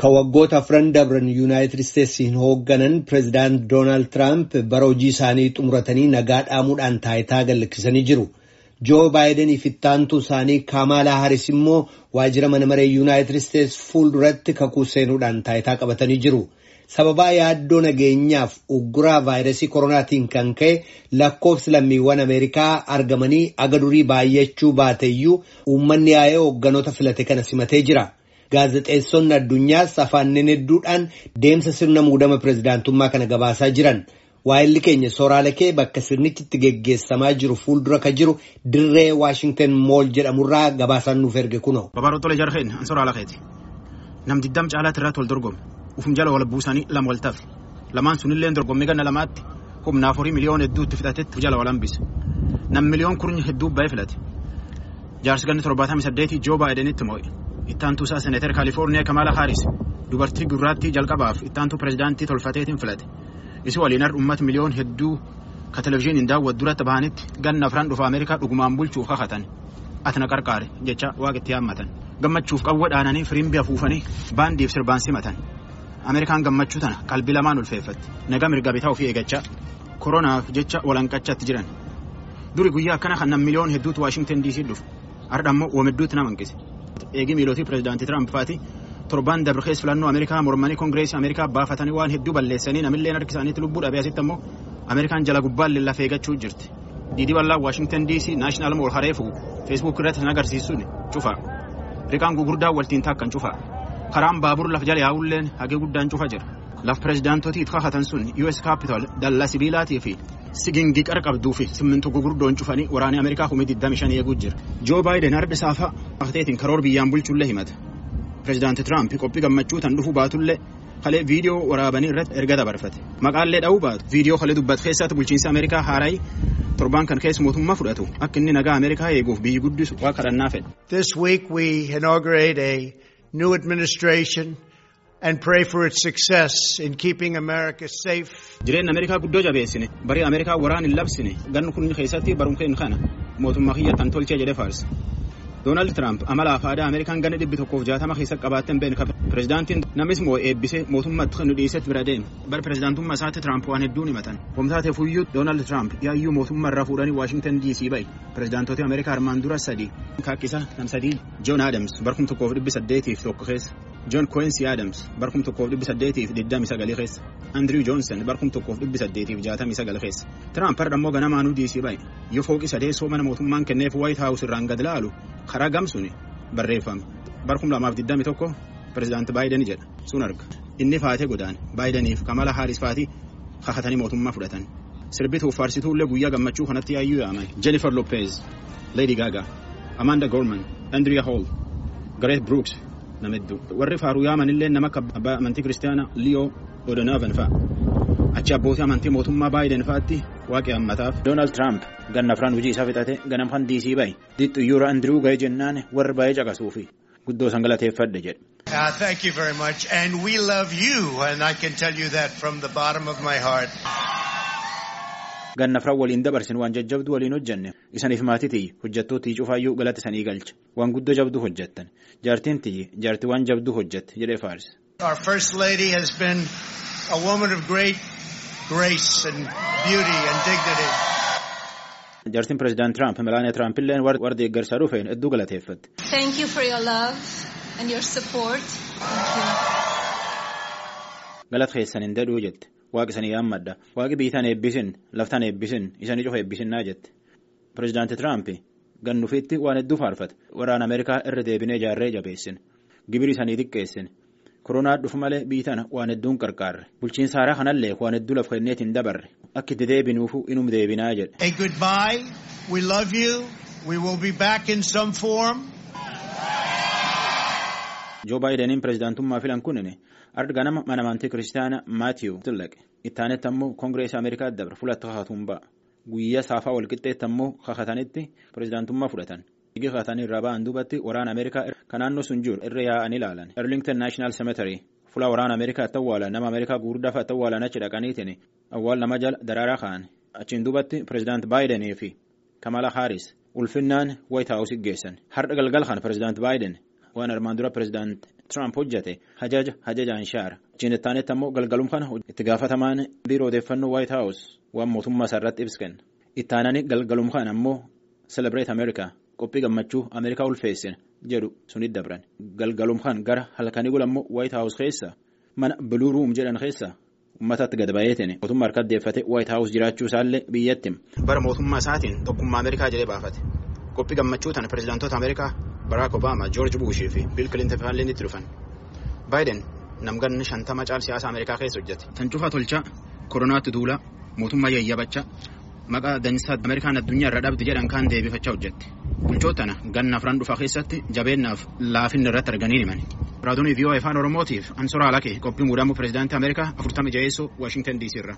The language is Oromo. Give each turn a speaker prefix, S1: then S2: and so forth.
S1: Kan waggoota afran dabran yuunaayitid isteetsiin hoogganan pireezidaant Doonaald Tiraamp bara hojii isaanii xumuratanii nagaa dhaamuudhaan taayitaa gadhiisanii jiru. Joo Baayidanii fi ittaantuu isaanii Kaamaalaa Haris immoo waajjira mana maree yuunaayitid isteets fuulduratti kakuu seenuudhaan taayitaa qabatanii jiru. Sababaa yaaddoo nageenyaaf ugguraa vaayirasii koronaatiin kan ka'e lakkoofsi lammiiwwan Ameerikaa argamanii aga durii baay'achuu baateyyuu uummanni yaa'ee hoogganoota filate kana simatee jira. Gaazexeessonni addunyaas afaaniin hedduudhaan deemsa sirna muudama pireezidaantummaa kana gabaasaa jiran. Waa'illi keenya sooraalee kee bakka sirnichi itti geggeessamaa jiru fuuldura ka jiru dirree Waashingtan mool jedhamurraa gabaasaan nuuf erge kunoo.
S2: Babaaroo Tolee Jarheen Ansoraa Lakeeti. Nam diddam caalaatti irratti wal dorgomu. Ufum jala wal buusanii lama wal tafe. Lamaan sunillee dorgommii ganna lamaatti humna afurii miliyoona hedduutti fixatetti jala wal hambise. Nam miliyoon kurnya hedduu baay'ee filate. Jaarsi ganni torbaatamii saddeetii Joo Baayidenitti moo'e. Ittaantuu isaa Seneetar Kaalifoorniyaa Kamaala Haaris dubartii gurraattii jalqabaaf ittaantuu pireezidaantii tolfateetiin filate. Isi waliin har uummata miliyoon hedduu ka televizyiiniin daawwatu duratti bahanitti ganna afran dhufa Ameerikaa dhugumaan bulchuuf kakatan. Atina qarqaare jecha waaqetti yaammatan. Gammachuuf qawwa dhaananii firimbi afuufanii baandiif sirbaan simatan. Ameerikaan gammachuu tana qalbii lamaan ulfeeffatti. Nagaa mirga bitaa ofii eeggachaa. Koronaaf jecha walanqachatti jiran. Duri guyyaa akkana kan miliyoon hedduutu Waashingtan DC dhufu. Har'a ammoo wamidduutti nama hanqise. Eegii miilootii pireezidaantii Tiraamp faati torbaan dabre keessa filannoo Ameerikaa mormanii Koongireesii Ameerikaa baafatanii waan hedduu balleessanii namillee harki isaaniitti lubbuu dhabee asitti ammoo Ameerikaan jala gubbaan lillafee eeggachuu jirti. Diidii bal'aa Waashingtan DC naashinaal mool hareefu feesbuuk irratti kan agarsiisuun cufa. Riqaan gugurdaan waltiin taakkan cufa. Karaan baabur laf jala yaa'ulleen hagee guddaan cufa jira. Laf pireezidaantotiif kakatan sun US Capital dallaa sibiilaatii fi sigingii qarqabduu fi simmintu gugurdoon cufanii waraanee Ameerikaa humni 25 eeguu jira. Joo Baayiden har'a saafaa akteetiin karoor biyyaan bulchullee himata. Pireezidaanti Tiraamp qophii gammachuu tan dhufu baatullee kalee viidiyoo waraabanii irratti erga dabarfate. Maqaallee dha'uu baatu viidiyoo kalee dubbatu keessatti bulchiinsa Ameerikaa haarayi torbaan kan keessa mootummaa fudhatu akka inni nagaa Ameerikaa eeguuf biyyi guddisu waa kadhannaa fedha.
S3: This week we inaugurate a new administration and pray for its success in keeping America safe.
S2: Jireenya Ameerikaa guddoo jabeessine barii Ameerikaa waraan hin labsine gannu kun keessatti barumkeen kana mootummaa kiyyattan tolchee jedhe faarse. Doonaald Tiraamp amala fi aadaa Ameerikaan ganna dhibbi tokkoof jaatama keessatti qabaatteen beekne qabe. Pireezidaantiin namis moo eebbisee mootummaatti kan nu dhiisetti bira deeme. Bara pireezidaantummaa isaatti Tiraamp waan hedduun himatan. Homtaatee fuyyuu Doonaald Tiraamp yaayyuu mootummaa irraa fuudhanii Waashingtan DC bahe. Pireezidaantota Ameerikaa armaan dura sadii. Kaakkisaa nam sadii. Joon Adams barkum tokkoof dhibbi saddeetiif tokko keessa. Joon Kweensi Adams barkum tokkoof dhibbi saddeetiif digdami sagalii keessa. Andiriw Joonsan barkum tokkoof dhibbi saddeetiif jaatamii sagal keessa. Tiraamp har'a immoo ganamaanuu DC bahe. Yoo fooqi sadeessoo mana mootummaan kenneef Waayit Haawus irraan gad laalu karaa gamsuun barreeffame. Barkum lamaaf digdami tokko pireezidaanti Baayiden jedha sun arga. Inni faatee godaan Baayideniif Kamala Haaris faatii kakatanii mootummaa fudhatan. Sirbituuf faarsituullee guyyaa gammachuu kanatti yaayyuu yaaman. Jennifer Lopez, Lady Gaga, Amanda Gorman, Andrea Hall, Gareth Brooks nama hedduu. Warri faaruu yaamanillee nama akka abbaa amantii kiristaanaa Leo O'Donovan fa'a. Achi abbootii amantii mootummaa Baayiden fa'aatti waaqee hammataaf. Doonaald Tiraamp ganna afraan hojii isaa fixate ganam kan DC bahe. Xiyyoora Andiriw ga'ee jennaan warri baay'ee caqasuufi guddoo san galateeffadhe jedhe.
S3: Uh, thank you very much. And we love you, and I can tell you that from the bottom of my heart.
S2: Ganna afran waliin dabarsin waan jajjabduu waliin hojjenne isaniif maatitii hojjettootii cufaayyuu galata isanii galcha waan guddoo jabduu hojjettan jaartiin tiyyi jaartii waan jabduu hojjette jedhee faarse.
S3: Our First Lady has been a woman of great grace and beauty and dignity.
S2: Jaartiin pireezidaant Tiraamp Melaaniyaa Tiraamp illee warra deeggarsaa dhufeen hedduu galateeffatte.
S4: Thank you for your love and your support.
S2: Galata keessan hin dadhuu jette. Waaqi isanii yaammadha. Waaqi biitaan eebbisin, laftaan eebbisin, isanii cufa eebbisinnaa jette. Pireezidaanti Tiraamp gannufiitti waan hedduu faarfate. Waraana Ameerikaa irra deebinee ijaarree jabeessin. Gibiri isanii xiqqeessin. Koronaa dhufu malee biitaan waan hedduun qarqaarre. Bulchiinsa haaraa kanallee waan hedduu lafa kenneet hin dabarre. Akka itti deebinuufu inum deebinaa jedhe.
S3: A goodbye. We love you. We will be back in some form.
S2: Joo Baayideniin pireezidaantummaa filan kunin arga ganama mana amantii kiristaanaa Maatiyu Tillaqe. Ittaanetti ammoo Koongireesii Ameerikaa dabre fulatti kakatuun ba'a. Guyyaa saafaa walqixxeetti ammoo kakatanitti pireezidaantummaa fudhatan. Igi kakatanii irraa ba'an duubatti waraana Ameerikaa kan naannoo sun jiru irra yaa'anii ilaalan. Arlington National Cemetery fuula waraana Ameerikaa itti awwaalan nama Ameerikaa gurguddaa fa'a itti awwaalan achi dhaqaniitiin awwaal nama jala daraaraa ka'an. Achiin duubatti pireezidaanti Baayidenii fi Kamala Haaris ulfinnaan White House geessan. Har'a galgal kana pireezidaanti Baayiden waan armaan dura pireezidaanti Tiraamp hojjate hajaja hajajaan shaara. Jinettaanetti ammoo galgalum kana itti gaafatamaan biiroo odeeffannoo White House waan mootummaa isaa irratti ibsa kenna. Itti aananii galgalum kana ammoo Celebrate America qophii gammachuu Ameerikaa ulfeessina jedhu sunit dabran. Galgalum kan gara halkanii gula ammoo White House keessa mana Blue Room jedhan keessa uummatatti gad baay'eetiin mootummaa harka deeffate White House jiraachuu isaallee biyyatti. Bara mootummaa isaatiin tokkummaa Ameerikaa jedhee baafate. Qophii gammachuu tana pirezidaantoota Ameerikaa Barack Obama, George Bush fi Bill Clinton fa'aallee itti dhufan. Baayiden namganni shantama caal siyaasa Ameerikaa keessa hojjete. Tan cufaa tolchaa koronaatti duulaa mootummaa yayyabachaa maqaa dansaa Ameerikaan addunyaa irra dhabdi jedhan kaan deebifachaa hojjette. Bulchootana ganna afran dhufaa keessatti jabeennaaf laafinni irratti arganii himan. Raadiyoo VOA afaan Oromootiif Ansoraa Alakee qophii muudamuu pirezidaantii Ameerikaa afurtama jaheessoo Waashingtan DC irra.